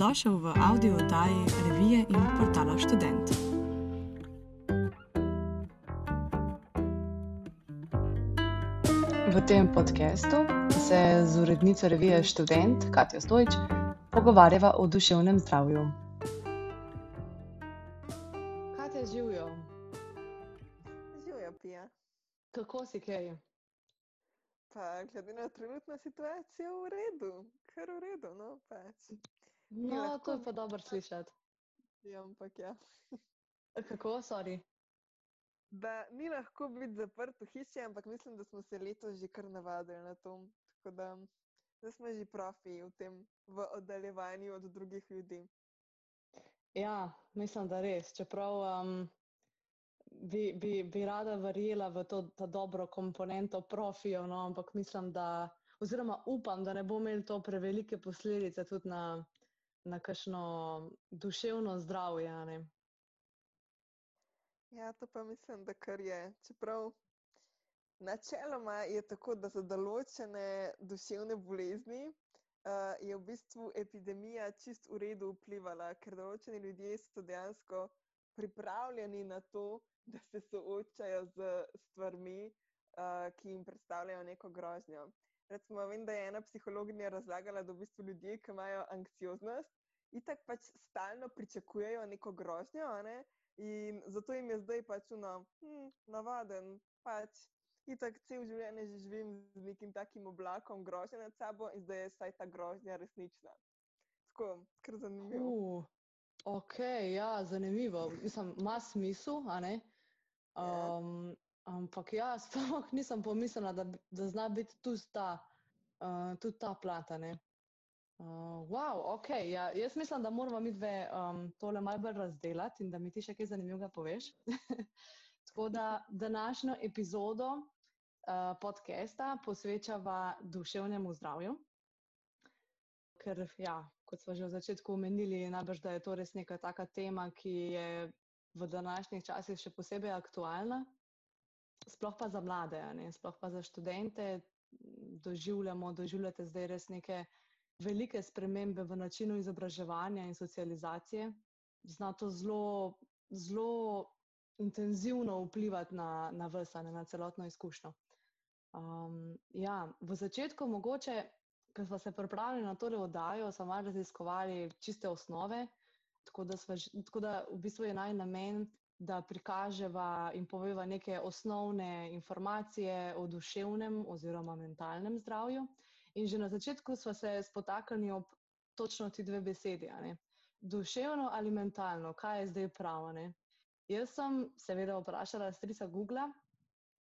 Dobrodošel v audio oddaji revije in portala Student. V tem podkastu se z urednico revije Student, Katja Stojč, pogovarjava o duševnem zdravju. Katja, živijo. Živijo, pija. Kako si kaj? Pa, glede na trenutno situacijo, v redu, kar v redu. No, pač. No lahko... to je pa dobro slišati. Ja, ampak ja. Kako, sorry? Da ni lahko biti zaprt v hiši, ampak mislim, da smo se letos že kar navadili na to. Tako da, da smo že profi v tem, v oddaljevanju od drugih ljudi. Ja, mislim, da res. Čeprav um, bi, bi, bi rada verjela v to, ta dobro komponento profijo, no, ampak mislim, da, oziroma upam, da ne bo imel to prevelike posledice tudi na, na kakšno duševno zdravje. Ja, to pa mislim, da kar je. Čeprav načeloma je tako, da za določene duševne bolezni uh, je v bistvu epidemija čist v redu vplivala, ker določeni ljudje so dejansko pripravljeni na to, da se soočajo z stvarmi, uh, ki jim predstavljajo neko grožnjo. Recimo, vem, da je ena psihologinja razlagala, da v bistvu ljudje, ki imajo anksioznost, itak pač stalno pričakujejo neko grožnjo, ne? in zato jim je zdaj pač uno, hm, navaden, pač itak cel življenje že živim z nekim takim oblakom grožnje nad sabo in zdaj je saj ta grožnja resnična. Tako, kar zanimivo. Uh, ok, ja, zanimivo. Mislim, ima smisel, a ne? Um, ampak ja, sploh nisem pomislila, da, da zna biti tudi ta, uh, tudi ta plata. Uh, wow, ok. Ja, jaz mislim, da moramo mi dve um, tole malo bolj razdeliti in da mi ti še kaj zanimivega poveš. Tako da današnjo epizodo uh, podcasta posvečava duševnemu zdravju. Ker, ja, kot smo že v začetku omenili, najbrž, da je to res neka taka tema, ki je v današnjih časih še posebej aktualna, sploh pa za mlade, sploh pa za študente. Doživljamo, doživljate zdaj res neke velike spremembe v načinu izobraževanja in socializacije. Zna to zelo, zelo intenzivno vplivati na, na vse, na celotno izkušnjo. Um, ja, v začetku, mogoče, ko smo se pripravili na to oddajo, smo malo raziskovali čiste osnove, Tako da, sva, tako da v bistvu je naj namen, da prikaževa in poveva neke osnovne informacije o duševnem oziroma mentalnem zdravju. In že na začetku smo se spotaknili ob točno ti dve besedi. Duševno ali mentalno, kaj je zdaj pravo? Ne? Jaz sem seveda vprašala strica Google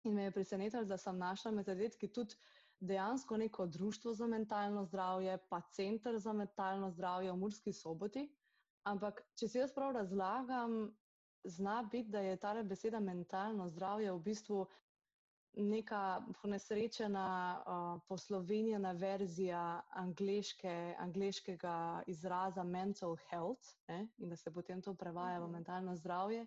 in me je presenetilo, da sem našla med zadetki tudi dejansko neko društvo za mentalno zdravje, pa center za mentalno zdravje v Murski soboti. Ampak, če si jaz prav razlagam, zna biti, da je ta beseda mentalno zdravje v bistvu neka ponesrečena, uh, poslovenjena verzija angliške, angliškega izraza mental health ne? in da se potem to prevaja v mhm. mentalno zdravje,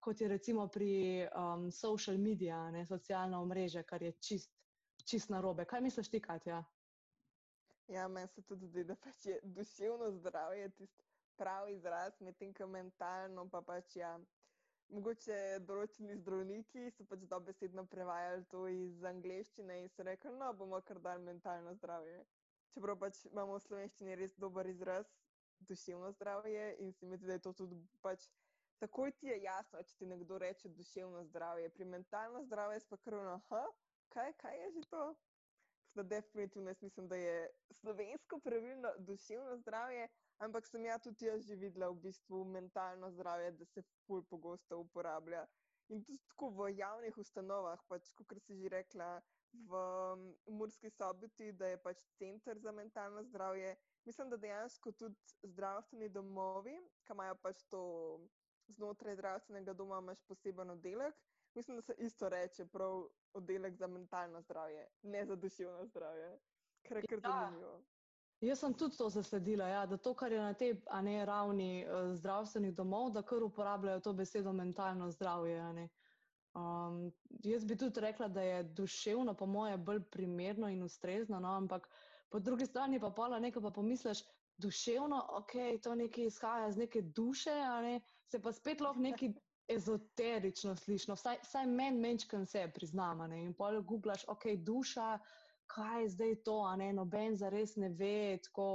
kot je recimo pri um, social media, ne? socialno omrežje, kar je čist, čist narobe. Kaj misliš ti, Katja? Ja, meni se tudi zdi, da pač je duševno zdravje tisto pravi izraz, medtem ko mentalno pa pač ja. Mogoče določeni zdravniki so pač dobesedno prevajali to iz angleščine in so rekli, no, bomo kar dali mentalno zdravje. Čeprav pač imamo v slovenščini res dober izraz, duševno zdravje in se mi zdi, da je to tudi pač takoj ti je jasno, če ti nekdo reče duševno zdravje. Pri mentalno zdravje je pa krvno, ha, kaj, kaj je že to? Da definitivno jaz mislim, da je slovensko pravilno duševno zdravje, Ampak sem ja tudi jaz že videla v bistvu mentalno zdravje, da se ful pogosto uporablja. In tudi tako v javnih ustanovah, pač, kot si že rekla, v Murski soboti, da je pač center za mentalno zdravje. Mislim, da dejansko tudi zdravstveni domovi, ki imajo pač to znotraj zdravstvenega doma, imaš poseben oddelek. Mislim, da se isto reče, prav oddelek za mentalno zdravje, ne za duševno zdravje. Kar je kar ja. zanimivo. Jaz sem tudi to zasledila, ja, da to, kar je na tej ne, ravni uh, zdravstvenih domov, da kar uporabljajo to besedo mentalno zdravje. Um, jaz bi tudi rekla, da je duševno, po moje, bolj primerno in ustrezno, no, ampak po drugi strani pa pola nekaj pa pomisliš, duševno, ok, to nekaj izhaja iz neke duše, ne? se pa spet lahko nekaj ezoterično slišno, vsaj, vsaj meni menčkam se priznama. In pol googlaš, ok, duša, kaj je zdaj to, a ne noben za res ne ve. Tako,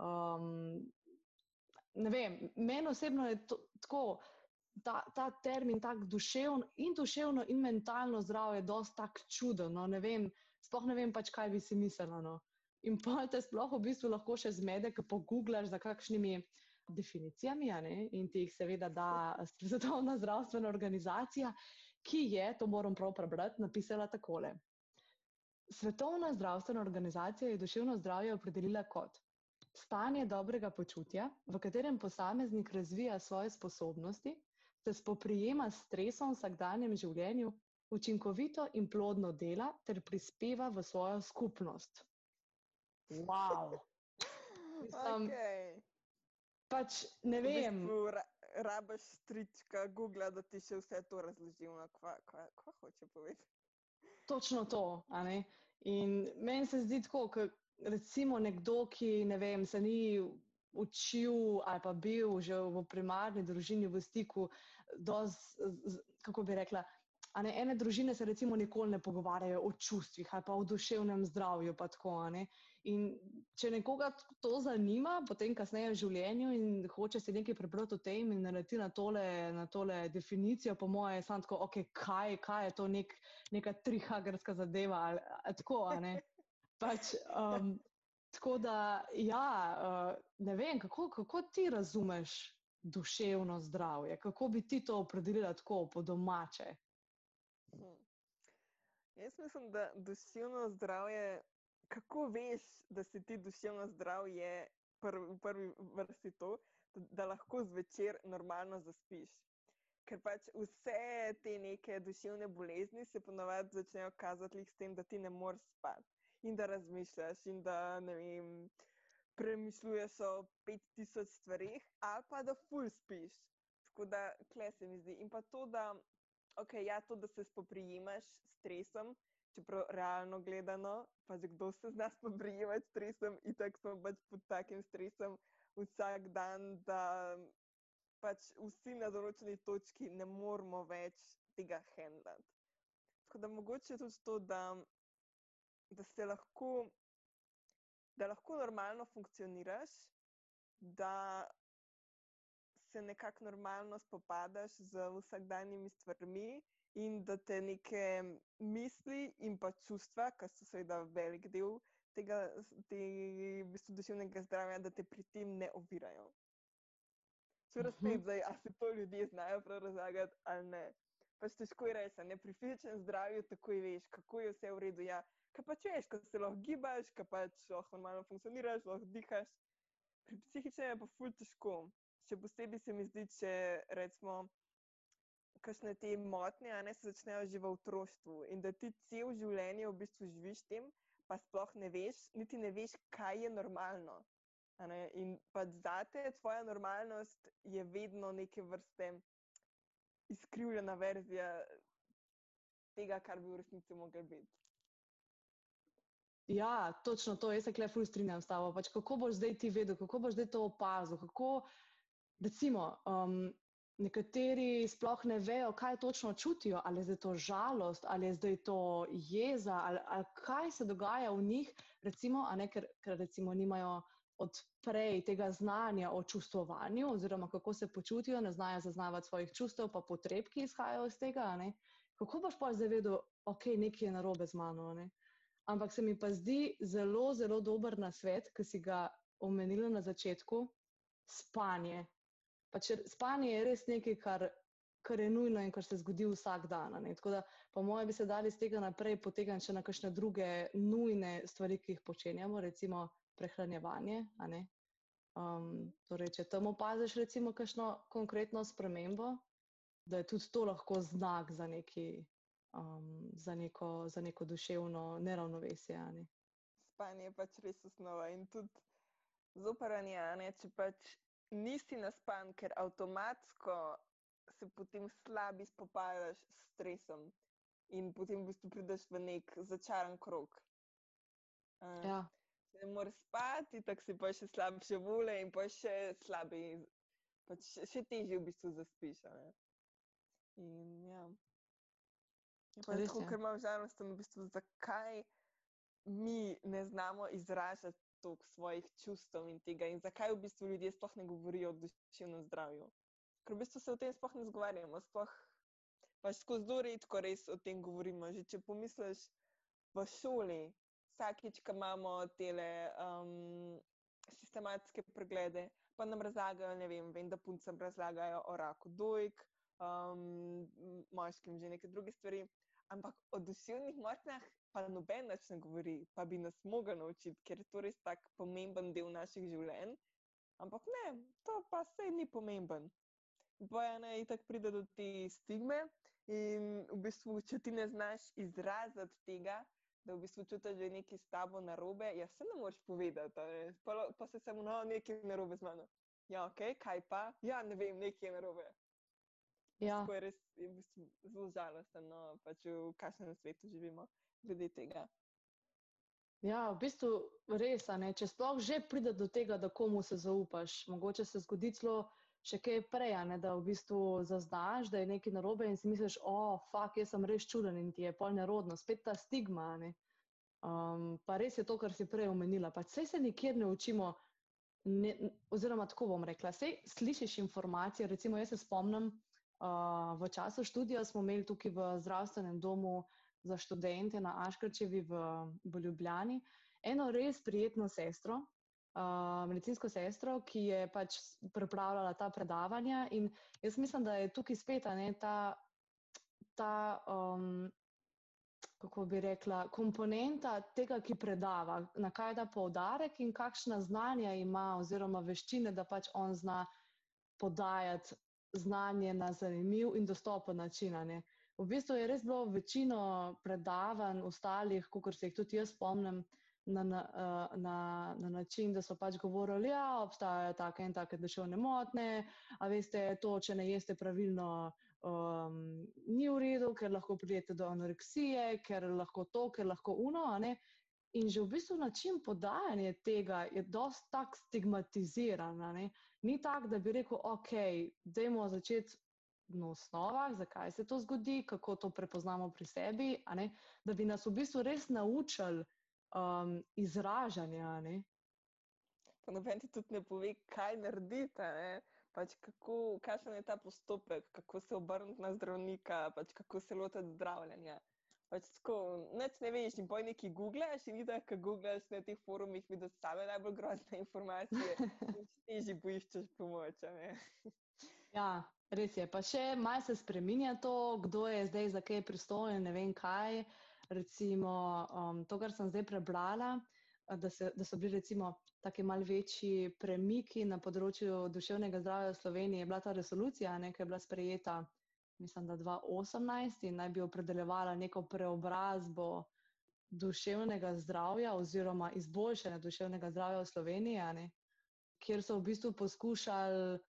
um, ne vem, meni osebno je to, tako. Ta, ta termin, tako duševno in duševno in mentalno zdravje, je dosti tako čuden. No, ne vem, sploh ne vem, pač, kaj bi si mislila. No. In pa te sploh v bistvu lahko še zmede, ko pogooglaš za kakšnimi definicijami, in ti jih seveda da Svetovna zdravstvena organizacija, ki je, to moram prav prebrati, napisala takole. Svetovna zdravstvena organizacija je duševno zdravje opredelila kot stanje dobrega počutja, v katerem posameznik razvija svoje sposobnosti, se spoprijema s stresom v vsakdanjem življenju, učinkovito in plodno dela ter prispeva v svojo skupnost. Wow. Mislim, okay. pač ne vem. V bistvu, ra rabaš strička, Google, da ti še vse to razloži, kva, kva, kva hoče povedati. Točno to. In meni se zdi tako, kot recimo nekdo, ki ne vem, se ni učil ali pa bil že v primarni družini v stiku, doz, kako bi rekla, Ne, ene družine se recimo nikoli ne pogovarjajo o čustvih ali pa o duševnem zdravju. Tako, in če nekoga to zanima, potem kasneje v življenju in hoče si nekaj prebrati o tem in narediti na tole, na tole definicijo, po moje, je samo tako, okay, kaj, kaj je to nek, neka trihagerska zadeva. Ali, tako, pač, um, tako da, ja, uh, ne vem, kako, kako ti razumeš duševno zdravje, kako bi ti to opredelila tako po domače. Hm. Jaz mislim, da duševno zdravje, kako veš, da si ti duševno zdrav, je prv, v prvi vrsti to, da, da lahko zvečer normalno zaspiš. Ker pač vse te neke duševne bolezni se ponovadi začnejo kazati s tem, da ti ne moreš spati in da razmišljaš in da ne vem. Premišljuješ o 5000 stvarih, ali pa da ful spiš. Tako da, kle se mi zdi. In pa to, da ok, ja, to, da se spoprijemaš s stresom, čeprav realno gledano, pa že kdo se z nas spoprijema s stresom, in tako smo pač pod takim stresom vsak dan, da pač vsi na določeni točki ne moramo več tega handlati. Tako da mogoče tudi to, da, da se lahko, da lahko normalno funkcioniraš, da se nekako normalno spopadaš z vsakdanjimi stvarmi in da te neke misli in pa čustva, ki so seveda velik del tega, te, v bistvu, duševnega zdravja, da te pri tem ne ovirajo. Seveda -huh. spet zdaj, ali se to ljudje znajo prav razlagati ali ne. Pač težko je reči, ne pri fizičnem zdravju takoj veš, kako je vse v redu. Ja, kaj pa če veš, ko se lahko gibaš, kaj pa če lahko normalno funkcioniraš, lahko dihaš. Pri psihičnem je pa ful težko še posebej se mi zdi, če recimo, kakšne te motnje, a ne se začnejo že v otroštvu in da ti cel življenje v bistvu živiš tem, pa sploh ne veš, niti ne veš, kaj je normalno. In pa zate, tvoja normalnost je vedno neke vrste izkrivljena verzija tega, kar bi v resnici mogel biti. Ja, točno to, jaz se ful strinjam s tabo. Pač kako boš zdaj ti vedel, kako boš zdaj to opazil, kako, recimo, um, nekateri sploh ne vejo, kaj točno čutijo, ali je to žalost, ali je zdaj to jeza, ali, ali kaj se dogaja v njih, recimo, ne, ker, ker recimo nimajo odprej tega znanja o čustvovanju, oziroma kako se počutijo, ne znajo zaznavati svojih čustev, pa potreb, ki izhajajo iz tega. Kako boš pa zdaj vedel, da okay, je nekaj narobe z mano? Ne? Ampak se mi pa zdi zelo, zelo dober na svet, ki si ga omenila na začetku, spanje. Pač spanje je res nekaj, kar, kar je nujno in kar se zgodi vsak dan. Tako da, po mojem, bi se dali iz tega naprej potegniti še na kakšne druge nujne stvari, ki jih počenjamo, recimo prehranjevanje. Um, torej, če tam opaziš, recimo, kakšno konkretno spremembo, da je tudi to lahko znak za, neki, um, za, neko, za neko duševno neravnovesje. Ne? Spanje je pač res osnova in tudi zopranje, če pač nisi naspan, ker avtomatsko se potem slabi spopadaš s stresom in potem v bistvu prideš v nek začaran krok. Uh, ja. Ne moreš spati, tako si pa še slabše vole in pa še slabi, pač še, še težje v bistvu zaspiš. In ja. Je pa Res tako, ker imam žalost, v bistvu, zakaj mi ne znamo izražati toliko svojih čustev in tega, in zakaj v bistvu ljudje sploh ne govorijo o duševnem zdravju. Ker v bistvu se o tem sploh ne zgovarjamo, sploh pač skozi zelo redko res o tem govorimo. Že če pomisliš v šoli, vsakič, ko imamo tele um, sistematske preglede, pa nam razlagajo, ne vem, vem, da puncem razlagajo o raku dojk, um, moškim že neke druge stvari, ampak o duševnih motnjah pa noben več ne govori, pa bi nas mogel naučiti, ker je to res tak pomemben del naših življenj. Ampak ne, to pa sej ni pomemben. Bojana itak pride do te stigme in v bistvu, če ti ne znaš izraziti tega, da v bistvu čutiš, da je nekaj s tabo narobe, ja se ne moreš povedati, ne. pa, pa se samo, no, nekaj je narobe z mano. Ja, ok, kaj pa? Ja, ne vem, nekaj je narobe. Ja, Tako je res je v bistvu zelo žalosten, no, pač v kakšnem svetu živimo glede tega. ja, v bistvu res, ne, če sploh že pride do tega, da komu se zaupaš, mogoče se zgodi celo še kaj prej, ne, da v bistvu zaznaš, da je nekaj narobe in si misliš, o, fuk, jaz sem res čuden in ti je pol nerodno, spet ta stigma. Um, pa res je to, kar si prej omenila, pa sej se nikjer ne učimo, ne, oziroma tako bom rekla, sej slišiš informacije, recimo jaz se spomnim, uh, v času študija smo imeli tukaj v zdravstvenem domu za študente na Aškrčevi v, v Ljubljani eno res prijetno sestro, uh, medicinsko sestro, ki je pač pripravljala ta predavanja in jaz mislim, da je tukaj spet ne, ta, ta um, kako bi rekla, komponenta tega, ki predava, na kaj da poudarek in kakšna znanja ima oziroma veščine, da pač on zna podajati znanje na zanimiv in dostopen način. ne. V bistvu je res bilo večino predavanj ostalih, kot se jih tudi jaz spomnim, na, na, eh, na, na način, da so pač govorili, da ja, obstajajo take in take duševne motnje, a veste, to, če ne jeste pravilno, um, ni v redu, ker lahko pridete do anoreksije, ker lahko to, ker lahko uno. In že v bistvu način podajanja tega je dosti tak stigmatiziran. Ni tako, da bi rekel, ok, dajmo začeti na osnovah, zakaj se to zgodi, kako to prepoznamo pri sebi, da bi nas v bistvu res naučili um, izražanja. Pa noben ti tudi ne pove, kaj narediti, pač kako, kakšen je ta postopek, kako se obrniti na zdravnika, pač kako se lotiti zdravljenja. Pač tako, nič ne veš in poj nekaj googlaš in itak, ko googlaš na teh forumih, vidiš same najbolj grozne informacije in težje poiščeš pomoč. Ja, res je. Pa še malo se spreminja to, kdo je zdaj za kaj pristojen, ne vem kaj. Recimo um, to, kar sem zdaj prebrala, da, se, da so bili recimo taki mal večji premiki na področju duševnega zdravja v Sloveniji, je bila ta resolucija, ne, ki je bila sprejeta, mislim, da 2018 in naj bi opredeljevala neko preobrazbo duševnega zdravja oziroma izboljšanje duševnega zdravja v Sloveniji, ne, kjer so v bistvu poskušali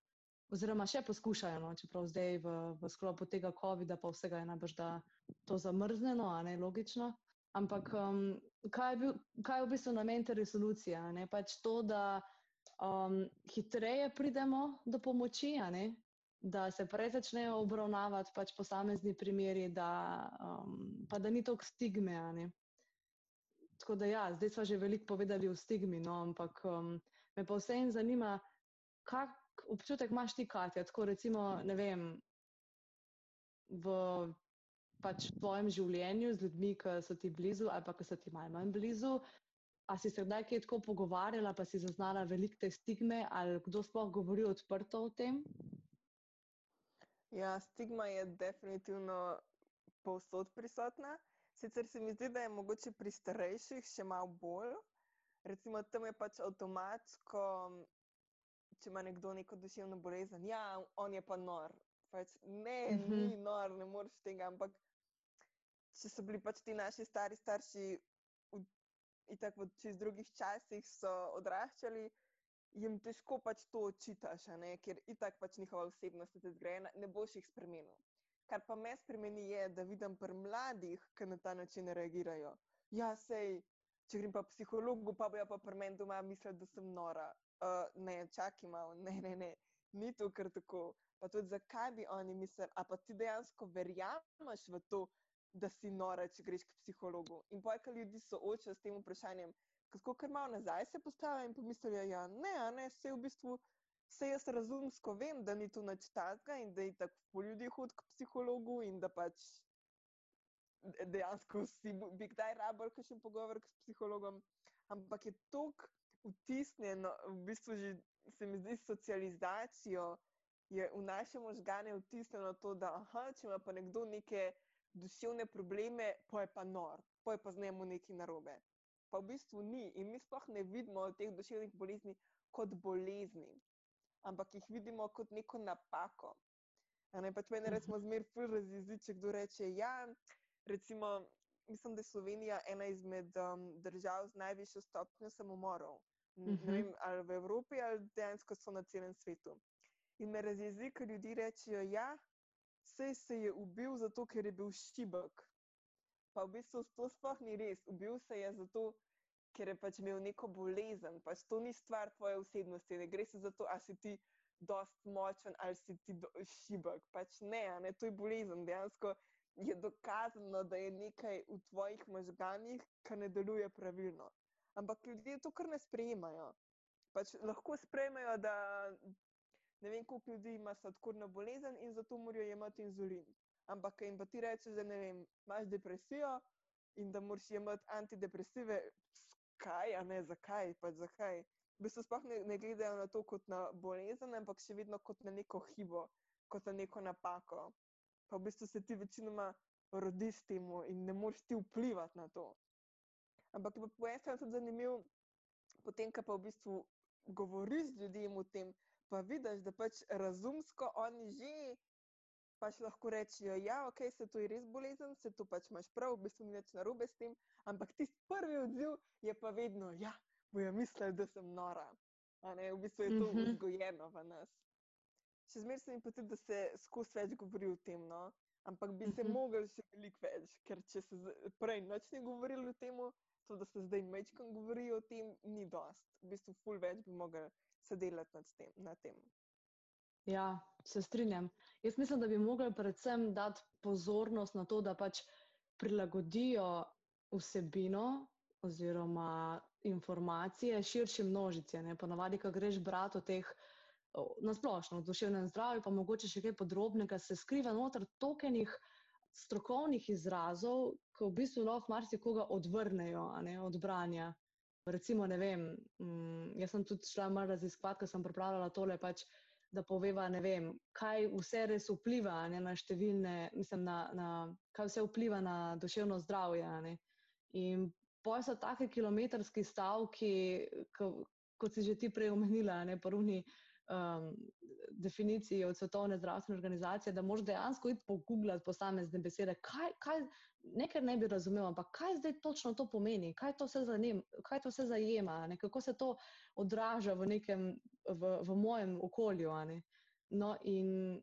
oziroma še poskušajo, no, čeprav zdaj v, v sklopu tega COVID-a pa vsega je najbrž, da to zamrznjeno, a ne logično. Ampak um, kaj, je bil, kaj je v bistvu namen te resolucije? Ne? Pač to, da um, hitreje pridemo do pomoči, da se prej začnejo obravnavati pač posamezni primeri, da, um, pa da ni toliko stigme. Tako da ja, zdaj smo že veliko povedali o stigmi, no, ampak um, me pa vseeno zanima, kak občutek imaš ti, Katja, tako recimo, ne vem, v pač tvojem življenju z ljudmi, ki so ti blizu ali pa ki so ti malo manj blizu. A si se kdaj kaj tako pogovarjala, pa si zaznala veliko te stigme, ali kdo sploh govori odprto o tem? Ja, stigma je definitivno povsod prisotna. Sicer se mi zdi, da je mogoče pri starejših še malo bolj. Recimo tam je pač avtomatsko, če ima nekdo neko duševno bolezen, ja, on je pa nor. Pač, ne, uh -huh. ni nor, ne moreš tega, ampak če so bili pač ti naši stari starši in tako v čez drugih časih so odraščali, jim težko pač to očitaš, ker itak pač njihova osebnost je zgrajena, ne boš jih spremenil. Kar pa me spremeni je, da vidim pri mladih, ki na ta način reagirajo. Ja, sej, če grem pa psihologu, pa bojo pa pri meni doma mislili, da sem nora. Uh, ne, čakaj malo, ne, ne, ne, ni to kar tako. Pa tudi zakaj bi oni mislili, a pa ti dejansko verjameš v to, da si nora, če greš k psihologu. In pojka ljudi soočajo s tem vprašanjem, kako kar malo nazaj se postavijo in pomislijo, ja, ne, a ne, vse v bistvu. Vse jaz razumsko vem, da ni to nič tazga in da je tako ljudi hod k psihologu in da pač dejansko si bi kdaj rabljal kakšen pogovor s psihologom, ampak je tako vtisnjeno, v bistvu že se mi zdi socializacijo, je v naše možgane vtisnjeno to, da aha, če ima pa nekdo neke duševne probleme, pa je pa nor, pa je pa z njemu nekaj narobe. Pa v bistvu ni in mi sploh ne vidimo teh duševnih bolezni kot bolezni, ampak jih vidimo kot neko napako. Ne, pač meni recimo zmer ful razjezi, če kdo reče, ja, recimo, mislim, da je Slovenija ena izmed um, držav z najvišjo stopnjo samomorov. Mm -hmm. Ne vem, ali v Evropi, ali dejansko so na celem svetu. In me razjezi, ker ljudje rečejo, ja, se je ubil zato, ker je bil šibek. Pa v bistvu to sploh ni res. Ubil se je zato, ker je pač imel neko bolezen. Pač to ni stvar tvoje osebnosti. Ne gre se za to, ali si ti dost močen ali si ti šibek. Pač ne, ne, to je bolezen. Dejansko je dokazano, da je nekaj v tvojih možganjih, kar ne deluje pravilno. Ampak ljudje to kar ne sprejemajo. Pač lahko sprejmejo, da ne vem, koliko ljudi ima sladkorno bolezen in zato morajo jemati inzulin. Ampak jim pa ti rečeš, da vem, imaš depresijo in da moraš jemati antidepresive, kaj, a ne zakaj, pač zakaj. V bistvu sploh ne, ne gledajo na to kot na bolezen, ampak še vedno kot na neko hibo, kot na neko napako pa v bistvu se ti večinoma rodi s tem in ne moreš ti vplivati na to. Ampak je pa po eni strani tudi zanimivo, potem, ko pa v bistvu govoriš z ljudmi o tem, pa vidiš, da pač razumsko oni že pač lahko rečejo, da ja, okay, se to je res bolezen, se to pač imaš prav, v bistvu ni več narobe s tem, ampak tisti prvi odziv je pa vedno, ja, bojo mislili, da sem nora. V bistvu je to mhm. vzgojeno v nas še zmeraj se mi pa tudi, da se skozi več govori o tem. No? Ampak bi se -huh. mogli še veliko več, ker če se prej noč ne govorili o tem, to, da se zdaj mečkam govori o tem, ni dost. V bistvu, ful več bi mogli se delati tem, na tem. Ja, se strinjam. Jaz mislim, da bi mogli predvsem dati pozornost na to, da pač prilagodijo vsebino oziroma informacije širši množici. Ponavadi, ko greš brati o teh na splošno, v duševnem zdravju, pa mogoče še kaj podrobnega, se skriva noter tokenih strokovnih izrazov, ki v bistvu lahko marsikoga odvrnejo ne, od branja. Recimo, ne vem, mm, jaz sem tudi šla malo raziskovati, ker sem pripravljala tole, pač, da poveva, ne vem, kaj vse res vpliva ne, na številne, mislim, na, na, kaj vse vpliva na duševno zdravje. Ne. In poj so take kilometrski stavki, kot si že ti prej omenila, ne, poruni, uh, um, definiciji od Svetovne zdravstvene organizacije, da moraš dejansko iti pogooglati posamezne besede. Kaj, kaj, nekaj ne bi razumel, ampak kaj zdaj točno to pomeni, kaj to vse, zanem, kaj to vse zajema, ne? kako se to odraža v, nekem, v, v mojem okolju. No, in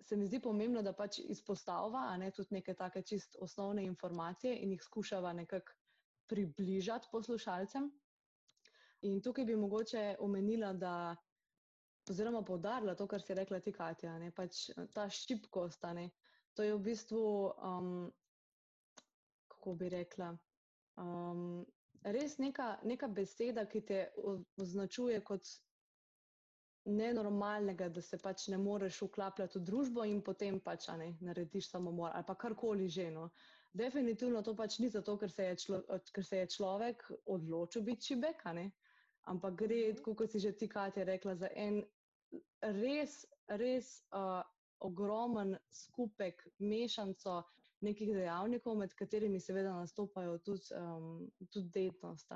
se mi zdi pomembno, da pač izpostavlja ne, tudi neke take čist osnovne informacije in jih skušava nekako približati poslušalcem. In tukaj bi mogoče omenila, da oziroma poudarila to, kar si rekla ti, Katja, ne, pač eh, ta ščipkost. To je v bistvu, um, kako bi rekla, um, res neka, neka beseda, ki te označuje kot nenormalnega, da se pač ne moreš vklapljati v družbo in potem pač ne, narediš samomor ali pa karkoli že. No. Definitivno to pač ni zato, ker se je, člo, ker se je človek odločil biti čibek, ampak gre, mhm. kot si že ti, Katja, rekla, za en res, res uh, ogromen skupek, mešanico nekih dejavnikov, med katerimi seveda nastopajo tudi, um, tudi detnost.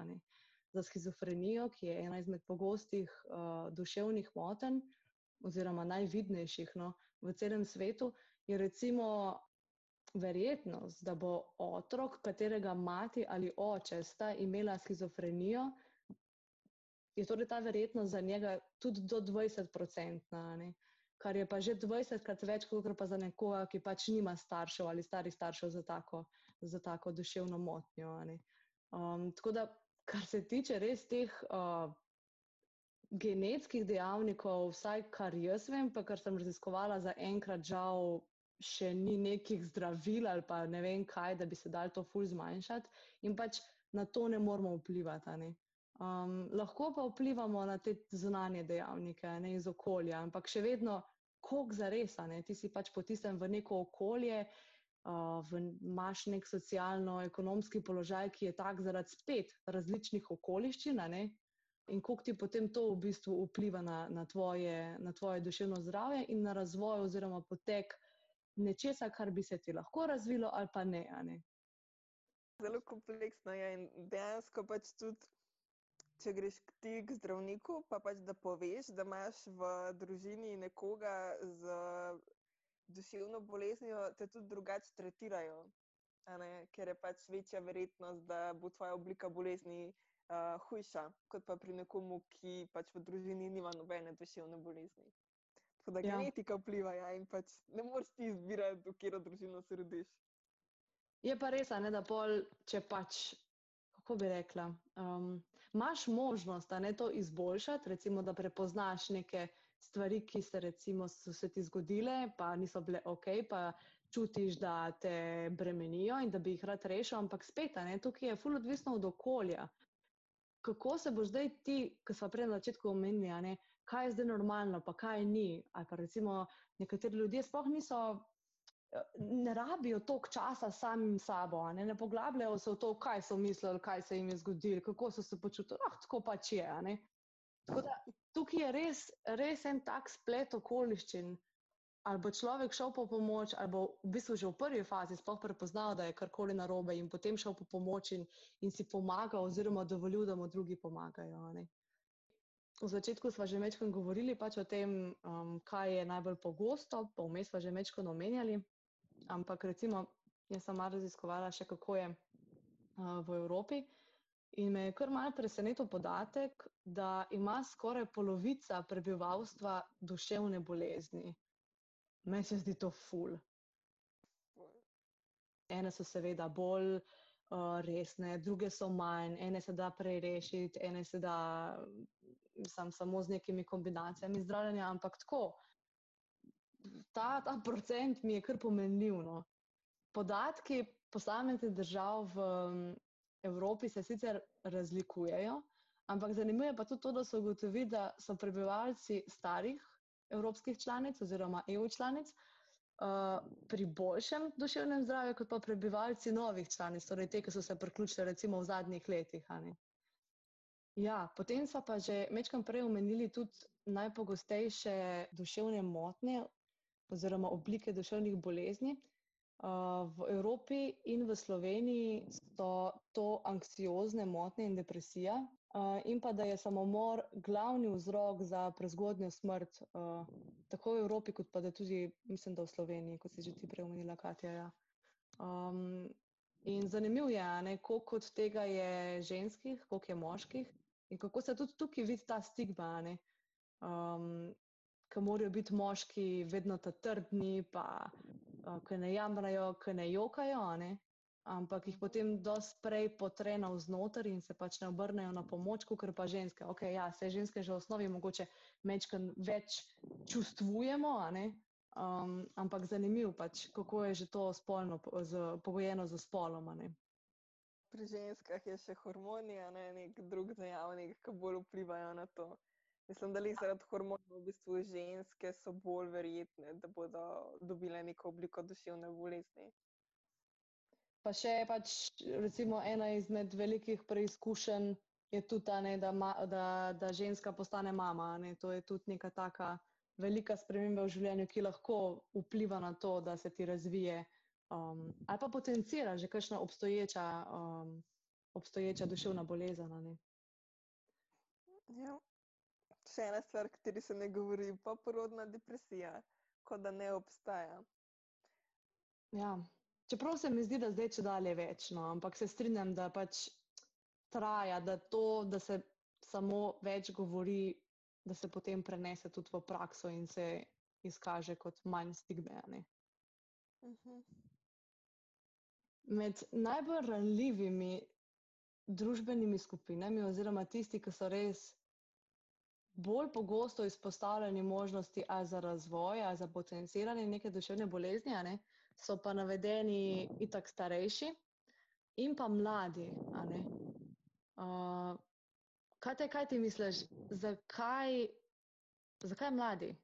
Za schizofrenijo, ki je ena izmed pogostih uh, duševnih motenj, oziroma najvidnejših no, v celem svetu, je recimo verjetnost, da bo otrok, katerega mati ali oče sta imela schizofrenijo, je torej ta verjetnost za njega tudi do 20-odstotna, kar je pa že 20krat več, kot pa za nekoga, ki pač nima staršev ali starih staršev za tako, za tako duševno motnjo. Um, tako da, kar se tiče res teh uh, genetskih dejavnikov, vsaj kar jaz vem, pa kar sem raziskovala, za enkrat žal še ni nekih zdravil ali pa ne vem kaj, da bi se dal to ful zmanjšati in pač na to ne moramo vplivati. Ne. Um, lahko pa vplivamo na te zunanje dejavnike ne, iz okolja, ampak še vedno, koliko za res, ti si pač potisnem v neko okolje, uh, v, imaš nek socialno-ekonomski položaj, ki je tak zaradi spet različnih okoliščin, ne, in koliko ti potem to v bistvu vpliva na, na, tvoje, na tvoje duševno zdravje in na razvoj oziroma potek nečesa, kar bi se ti lahko razvilo, ali pa ne. ne? Zelo kompleksno je in dejansko pač tudi, če greš ti k zdravniku, pa pač da poveš, da imaš v družini nekoga z duševno boleznijo, te tudi drugače tretirajo. Ker je pač večja verjetnost, da bo tvoja oblika bolezni uh, hujša, kot pa pri nekomu, ki pač v družini nima nobene duševne bolezni. Tako da ja. genetika vpliva ja, in pač ne moreš ti izbirati, v katero družino se rodiš. Je pa res, ne, da pol, če pač, kako bi rekla, um, imaš možnost, da ne to izboljšati, recimo, da prepoznaš neke stvari, ki se recimo so se ti zgodile, pa niso bile ok, pa čutiš, da te bremenijo in da bi jih rad rešil, ampak spet, ne, tukaj je ful odvisno od okolja. Kako se boš zdaj ti, ki smo prej na začetku omenili, kaj je zdaj normalno, pa kaj ni. Ali pa recimo nekateri ljudje sploh niso, ne rabijo toliko časa samim sabo, ne, ne poglabljajo se v to, kaj so mislili, kaj se jim je zgodilo, kako so se počutili. Ah, tako pač je. Tako da, tukaj je res, res en tak splet okoliščin. Ali bo človek šel po pomoč, ali bo v bistvu že v prvi fazi sploh prepoznal, da je karkoli narobe, in potem šel po pomoč in, in si pomagal, oziroma dovolil, da mu drugi pomagajo. Ne? V začetku smo že večkrat govorili pač o tem, um, kaj je najbolj pogosto, pa vmes smo že večkrat omenjali. Ampak recimo, jaz sem malo raziskovala še, kako je uh, v Evropi. In me je kar malce presenetil podatek, da ima skoraj polovica prebivalstva duševne bolezni. Meni se zdi to ful. Ene so seveda bolj uh, resne, druge so manj, ene se da prej rešiti, ene se da sam, samo z nekimi kombinacijami zdravljenja, ampak tako, ta, ta procent mi je kar pomenljiv. No. Podatki posameznih držav v Evropi se sicer razlikujejo, ampak zanimivo je pa tudi to, da so ugotovili, da so prebivalci starih evropskih članic oziroma EU članic. Uh, pri boljšem duševnem zdravju, kot pa prebivalci novih članic, torej te, ki so se priključili recimo v zadnjih letih. Ja, potem smo pa že večkrat prej omenili tudi najpogostejše duševne motnje oziroma oblike duševnih bolezni. V Evropi in v Sloveniji so to anksiozne motnje in depresija, in pa da je samomor glavni vzrok za prezgodnjo smrt, tako v Evropi, kot pa tudi, mislim, da v Sloveniji, kot si že ti prej omenila, Katja. Ja. Um, in zanimivo je, koliko od tega je ženskih, koliko je moških. In kako se tudi tukaj vidi ta stigma, um, ki morajo biti moški vedno ta trdni, pa uh, ki ne jamrajo, ki ne jokajo, ne? ampak jih potem dosti prej potrena vznoter in se pač ne obrnejo na pomoč, kot pa ženske. Ok, ja, vse ženske že v osnovi mogoče mečkan več čustvujemo, um, ampak zanimivo pač, kako je že to spolno, z, pogojeno z spoloma pri ženskah je še hormoni, ne nek drug dejavnik, ki bolj vplivajo na to. Mislim, da jih zaradi hormonov v bistvu ženske so bolj verjetne, da bodo dobile neko obliko duševne bolezni. Pa še pač, recimo, ena izmed velikih preizkušenj je tudi ta, ne, da, ma, da, da ženska postane mama. Ne. To je tudi neka taka velika sprememba v življenju, ki lahko vpliva na to, da se ti razvije um, ali pa potencira že kakšna obstoječa, um, obstoječa duševna bolezen. Ja. Še ena stvar, o kateri se ne govori, pa porodna depresija, kot da ne obstaja. Ja. Čeprav se mi zdi, da zdaj če dalje več, no, ampak se strinjam, da pač traja, da to, da se samo več govori, da se potem prenese tudi v prakso in se izkaže kot manj stigme. Uh -huh. Med najbolj ranljivimi družbenimi skupinami, oziroma tisti, ki so res bolj pogosto izpostavljeni možnosti za razvoj, za potenciranje neke duševne bolezni, ne, so pa navedeni itak starejši in pa mladi. Uh, kaj, te, kaj ti misliš, zakaj, zakaj mladi?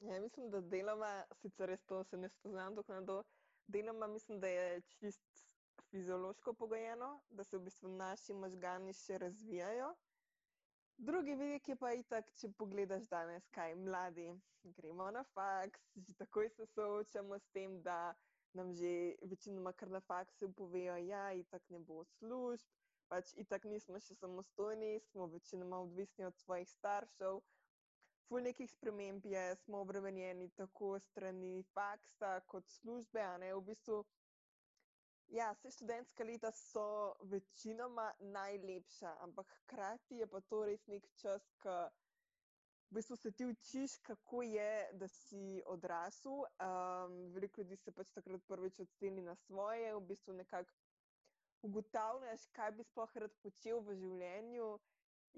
Ja, mislim, da deloma, sicer res to se ne spoznam, dok na to, deloma mislim, da je čist fiziološko pogojeno, da se v bistvu naši možgani še razvijajo. Drugi vidik je pa itak, če pogledaš danes, kaj mladi, gremo na faks, že takoj se soočamo s tem, da nam že večinoma kar na faksu povejo, ja, itak ne bo služb, pač itak nismo še samostojni, smo večinoma odvisni od svojih staršev. Ful nekih sprememb je, smo obremenjeni tako strani faksa kot službe, a ne v bistvu Ja, vse študentske leta so večinoma najlepša, ampak hkrati je pa to res nek čas, ki v bistvu se ti učiš, kako je, da si odrasel. Um, veliko ljudi se pač takrat prvič odseli na svoje, v bistvu nekako ugotavljaš, kaj bi sploh rad počel v življenju,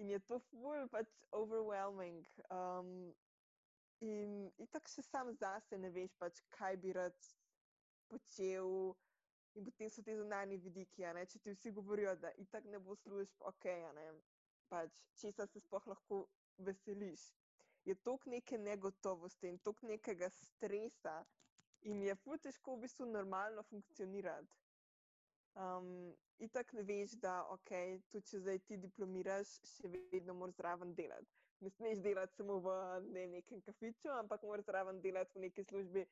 in je to ful, pač overwhelming. Um, in tako še sam zase ne veš, pač, kaj bi rad počel. In potem so ti zunanji vidiki, če ti vsi govorijo, da itak ne bo služb, ok, pač, česa se sploh lahko veseliš. Je toliko neke negotovosti in toliko nekega stresa, in je fu težko v bistvu normalno funkcionirati. Um, itak ne veš, da ok, tudi če zdaj ti diplomiraš, še vedno moraš zraven delati. Ne smeš delati samo v ne, nekem kafiču, ampak moraš zraven delati v neki službi,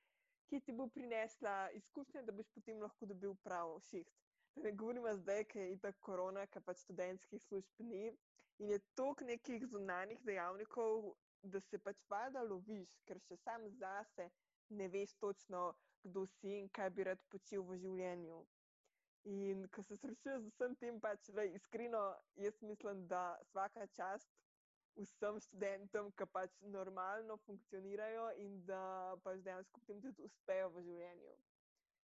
ki ti bo prinesla izkušnje, da boš potem lahko dobil prav šiht. Da ne govorimo zdaj, ker je ta korona, ki pač študentskih služb ni in je toliko nekih zunanjih dejavnikov, da se pač vada loviš, ker še sam zase ne veš točno, kdo si in kaj bi rad počel v življenju. In ko se srečuješ z vsem tem, pač le iskreno, jaz mislim, da vsaka čast vsem študentom, ki pač normalno funkcionirajo in da pač dejansko potem tudi uspejo v življenju.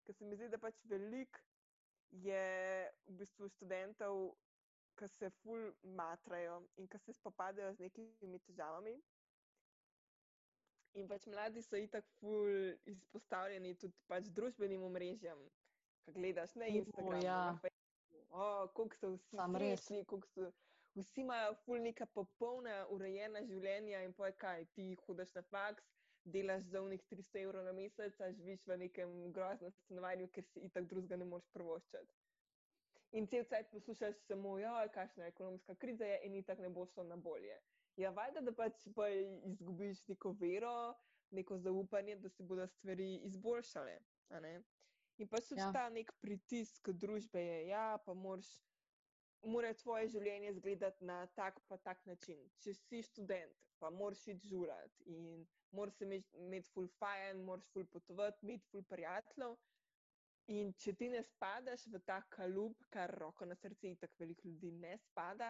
Ker se mi zdi, da pač velik je v bistvu študentov, ki se ful matrajo in ki se spopadajo z nekimi težavami. In pač mladi so itak ful izpostavljeni tudi pač družbenim omrežjem. Kaj gledaš na Instagramu, ja. na Facebooku, oh, koliko so vsi resni, koliko so vsi imajo fulnika popolna, urejena življenja in poj kaj, ti hodiš na faks, delaš za unih 300 evrov na mesec, a živiš v nekem groznem stanovanju, ker si itak drugega ne moreš prvoščati. In cel cel poslušaš samo, ja, kakšna ekonomska kriza je in itak ne bo šlo na bolje. Ja, valjda, da pač pa izgubiš neko vero, neko zaupanje, da se bodo stvari izboljšale. In pač tudi ja. ta nek pritisk družbe je, ja, pa moraš mora tvoje življenje izgledati na tak pa tak način. Če si študent, pa moraš iti žurati in moraš imeti full fajn, moraš full potovati, imeti full prijateljev. In če ti ne spadaš v ta kalup, kar roko na srce in tako veliko ljudi ne spada,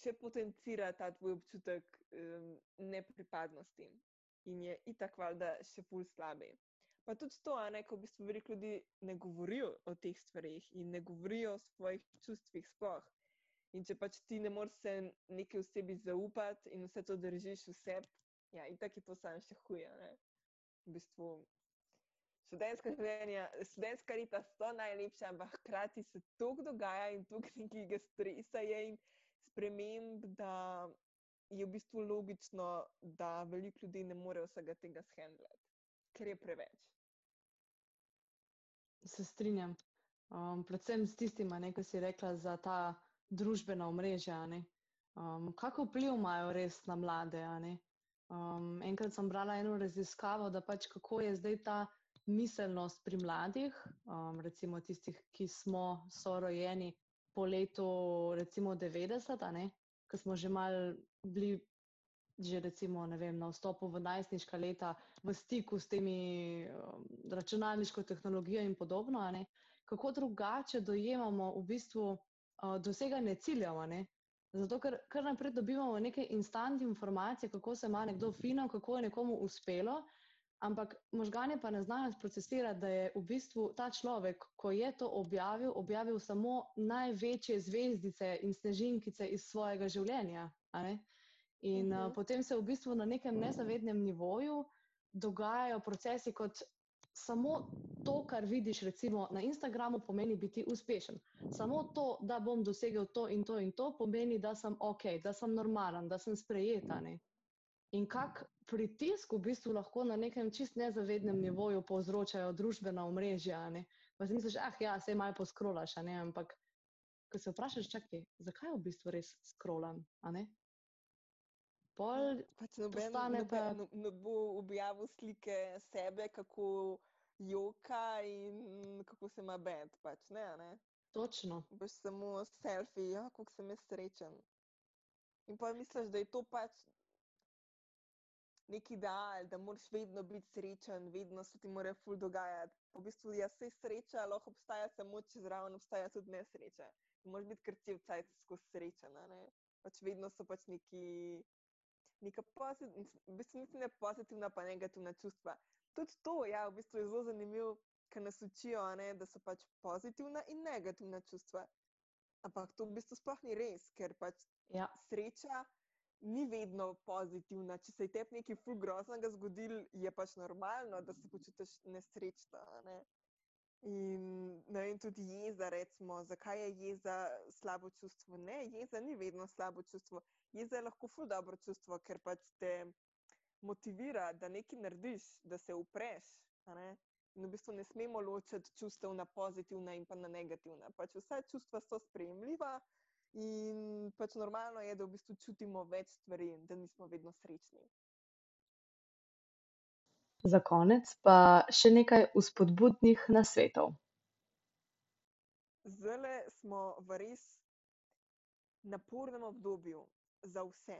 še potencira ta tvoj občutek um, nepripadnosti. In je itak valjda še full slabej. Pa tudi to, ne, ko v bistvu veliko ljudi ne govorijo o teh stvarih in ne govorijo o svojih čustvih sploh. In če pač ti ne moreš se neki osebi zaupati in vse to držiš vse, ja, in tako je to samo še huje. V bistvu študentska življenja, študentska leta so najlepša, ampak hkrati se toliko dogaja in toliko nekega stresa je in sprememb, da je v bistvu logično, da veliko ljudi ne more vsega tega shendlati, ker je preveč se strinjam. Um, predvsem s tistima, ki si rekla za ta družbena omrežja. Um, kako vpliv imajo res na mlade? Um, enkrat sem brala eno raziskavo, da pač kako je zdaj ta miselnost pri mladih, um, recimo tistih, ki smo sorojeni po letu recimo 90, ki smo že mal bili že recimo, vem, na vstopu v najstniška leta v stiku s temi um, računalniško tehnologijo in podobno, kako drugače dojemamo v bistvu uh, doseganje ciljev. Zato, ker kar naprej dobivamo neke instant informacije, kako se ima nekdo fino, kako je nekomu uspelo. ampak možgani pa ne znajo procesirati, da je v bistvu ta človek, ko je to objavil, objavil samo največje zvezdice in snežinkice iz svojega življenja. In uh, uh -huh. potem se v bistvu na nekem nezavednem nivoju dogajajo procesi, kot samo to, kar vidiš recimo, na Instagramu, pomeni biti uspešen. Samo to, da bom dosegel to in to in to, pomeni, da sem ok, da sem normalen, da sem sprejeta. Ne? In kak pritisk v bistvu lahko na nekem čist nezavednem nivoju povzročajo družbena omrežja. Pa si misliš, ah, ja, se malo poskrolaš, ampak ko se vprašaš, čakaj, zakaj v bistvu res skrolam? Pol pač noben, noben, pa... no, no bo objavil slike sebe, kako joka in kako se ima bed. Pač, ne, ne? Točno. Boš samo selfie, ja, kako sem jaz srečen. In pa misliš, da je to pač neki ideal, da moraš vedno biti srečen, vedno se ti mora ful dogajati. V bistvu je vse sreča, lahko obstaja samo, če zraven obstaja tudi nesreča. Moraš biti kar cel cajt skozi srečen. Ne? Pač vedno so pač neki neka pozitivna, v bistvu niti ne pozitivna, pa negativna čustva. Tudi to ja, v bistvu je zelo zanimivo, ker nas učijo, ne, da so pač pozitivna in negativna čustva. Ampak to v bistvu sploh ni res, ker pač ja. sreča ni vedno pozitivna. Če se je tebi nekaj fulgroznega zgodil, je pač normalno, da se počutiš nesrečna. Ne. In ne vem, tudi jeza, recimo, zakaj je jeza slabo čustvo. Ne, jeza ni vedno slabo čustvo jeza je lahko ful dobro čustvo, ker pač te motivira, da nekaj narediš, da se upreš. In v bistvu ne smemo ločiti čustev na pozitivna in pa na negativna. Pač vsa čustva so sprejemljiva in pač normalno je, da v bistvu čutimo več stvari in da nismo vedno srečni. Za konec pa še nekaj uspodbudnih nasvetov. Zdaj smo v res napornem obdobju, za vse.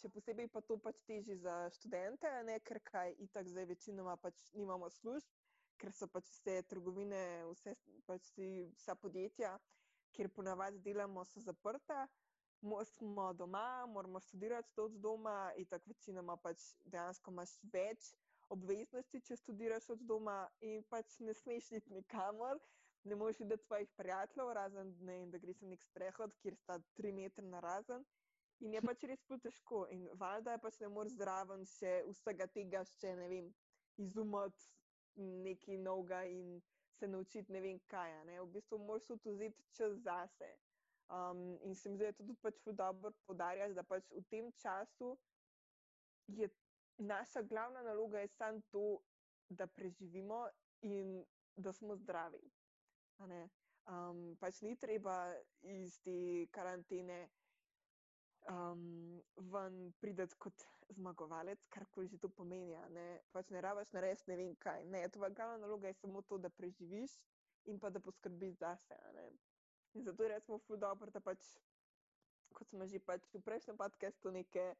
Še posebej pa to pač teži za študente, ne? ker kaj itak zdaj večinoma pač nimamo služb, ker so pač vse trgovine, vse, pač vsa podjetja, kjer ponavadi delamo, so zaprta. Mo smo doma, moramo študirati to od doma, in tako večinoma pač dejansko imaš več obveznosti, če študiraš od doma, in pač ne smeš iti nikamor, ne moreš videti svojih prijateljev, razen ne, da greš na nek sprehod, kjer sta tri metre na razen. In je pač res težko. In valjda je pač ne moreš zraven še vsega tega, še ne vem, izumiti nekaj novega in se naučiti ne vem kaj. Ne? V bistvu moraš tudi vzeti čas zase. Um, in se mi zdi, da je to tudi pač dobro podarjati, da pač v tem času je naša glavna naloga samo to, da preživimo in da smo zdravi. Um, pač ni treba iz te karantene um, ven prideti kot zmagovalec, kar koli že to pomeni. Ne, pač ne rabiš narediti ne vem kaj. Ne, tvoja glavna naloga je samo to, da preživiš in pa da poskrbiš zase. In zato je recimo ful dobro, da pač, kot smo že pač v prejšnjem podkastu nekaj.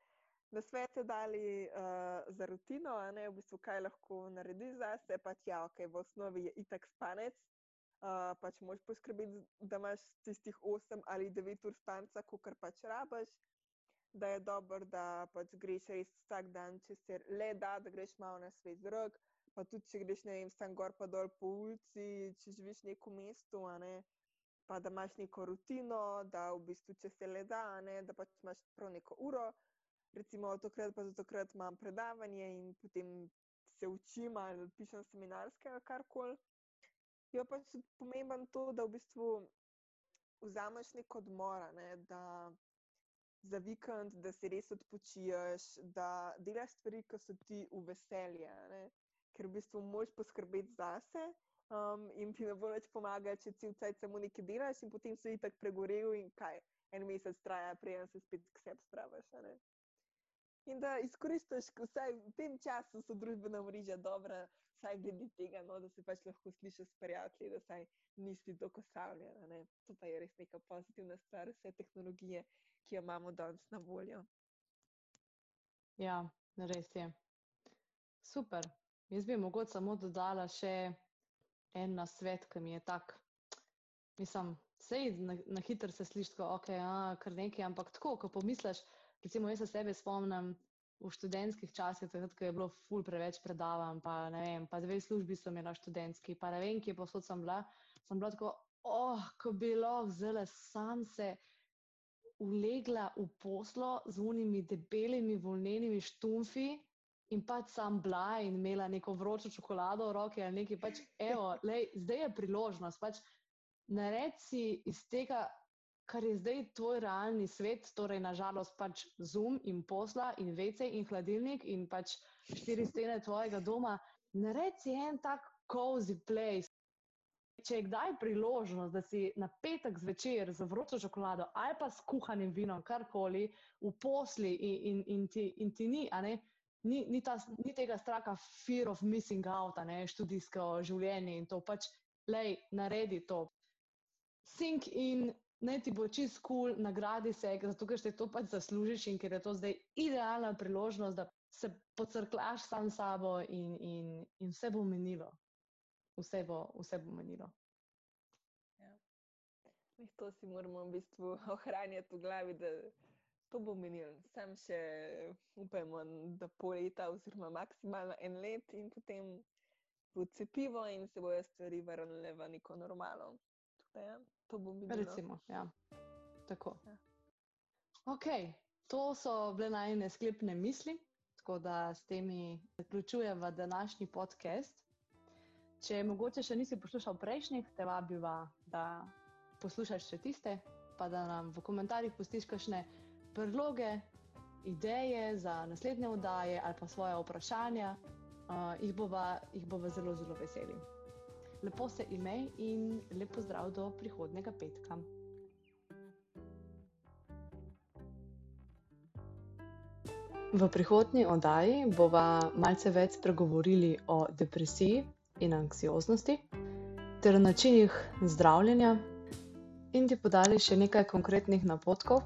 Na svete dali uh, za rutino, ne, v bistvu, kaj lahko narediš za sebe, pač ja, ok, v osnovi je itak spanec, uh, pač moš poskrbeti, da imaš tistih 8 ali 9 ur spanca, kot pač rabaš, da je dobro, da pač greš res vsak dan, če se le da, da greš malo na svet zrak. Pa tudi, če greš, ne vem, tam gor pa dol po ulici, če živiš v nekem mestu, ne, pa da imaš neko rutino, da v bistvu, če se le da, ne, da pač imaš prav neko uro. Recimo, tokrat pa zato, ker imam predavanje in potem se učim ali pišem seminarske ali karkoli. Je pač pomemben to, da v bistvu vzameš neko odmor, ne, da za vikend, da si res odpočiješ, da delaš stvari, ki so ti v veselje, ne? ker v bistvu moš poskrbeti zase. Um, in ti ne bo več pomagati, če ti vcaj samo nekaj delaš, in potem si tako pregorel, in kaj en mesec traja, preden se spet k sebi spraviš. In da izkoristiš, vsaj v tem času so družbena mreža dobra, vsaj glede tega, no, da se pač lahko slišiš s prijatelji, da saj nisi tako savljen. To pa je res neka pozitivna stvar, vse tehnologije, ki jo imamo danes na voljo. Ja, res je. Super. Jaz bi mogoče samo dodala še en na svet, ki mi je tak. Mislim, sej na, na hitro se sliši, da okay, je kar nekaj, ampak tako, ko pomisliš, recimo, jaz se sebe spomnim, v študentskih časih, takrat, ko je bilo ful preveč predavanj, pa ne vem, pa dve službi so imela študentski, pa ne vem, kje posod sem bila, sem bila tako, oh, ko bi lahko zelo sam se ulegla v poslo z unimi debelimi volnenimi štumfi in pač sam bila in imela neko vročo čokolado v roki ali nekaj, pač evo, lej, zdaj je priložnost, pač naredi si iz tega kar je zdaj tvoj realni svet, torej nažalost pač zum in posla in vece in hladilnik in pač štiri stene tvojega doma, naredi en tak cozy place. Če je kdaj priložnost, da si na petek zvečer z vročo čokolado ali pa s kuhanim vinom, karkoli v posli in, in, in, ti, in ti ni, ni, ni, ta, ni tega straha, fear of missing out, ne, študijsko življenje in to pač, lej, naredi to. Sink in naj ti bo čist kul, cool, nagradi se, zato ker si to pač zaslužiš in ker je to zdaj idealna priložnost, da se pocrklaš sam s sabo in, in, in vse bo menilo. Vse bo, vse bo menilo. Ja. To si moramo v bistvu ohranjati v glavi, da to bo menilo. Sam še upajmo, da pol leta, oziroma maksimalno en let, in potem bo cepivo in se bojo stvari vrnile v neko normalno. Ja. To bo bilo. Recimo, ja. Tako. Ja. Ok, to so bile najne sklepne misli, tako da s temi zaključujemo današnji podcast. Če mogoče še nisi poslušal prejšnjih, te vabiva, da poslušaš še tiste, pa da nam v komentarjih pustiš kakšne predloge, ideje za naslednje oddaje ali pa svoje vprašanja, uh, jih bova, jih bova zelo, zelo veseli lepo se imej in lepo zdrav do prihodnega petka. V prihodnji oddaji bova malce več spregovorili o depresiji in anksioznosti ter o načinih zdravljenja in ti podali še nekaj konkretnih napotkov,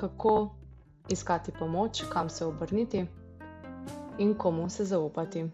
kako iskati pomoč, kam se obrniti in komu se zaupati.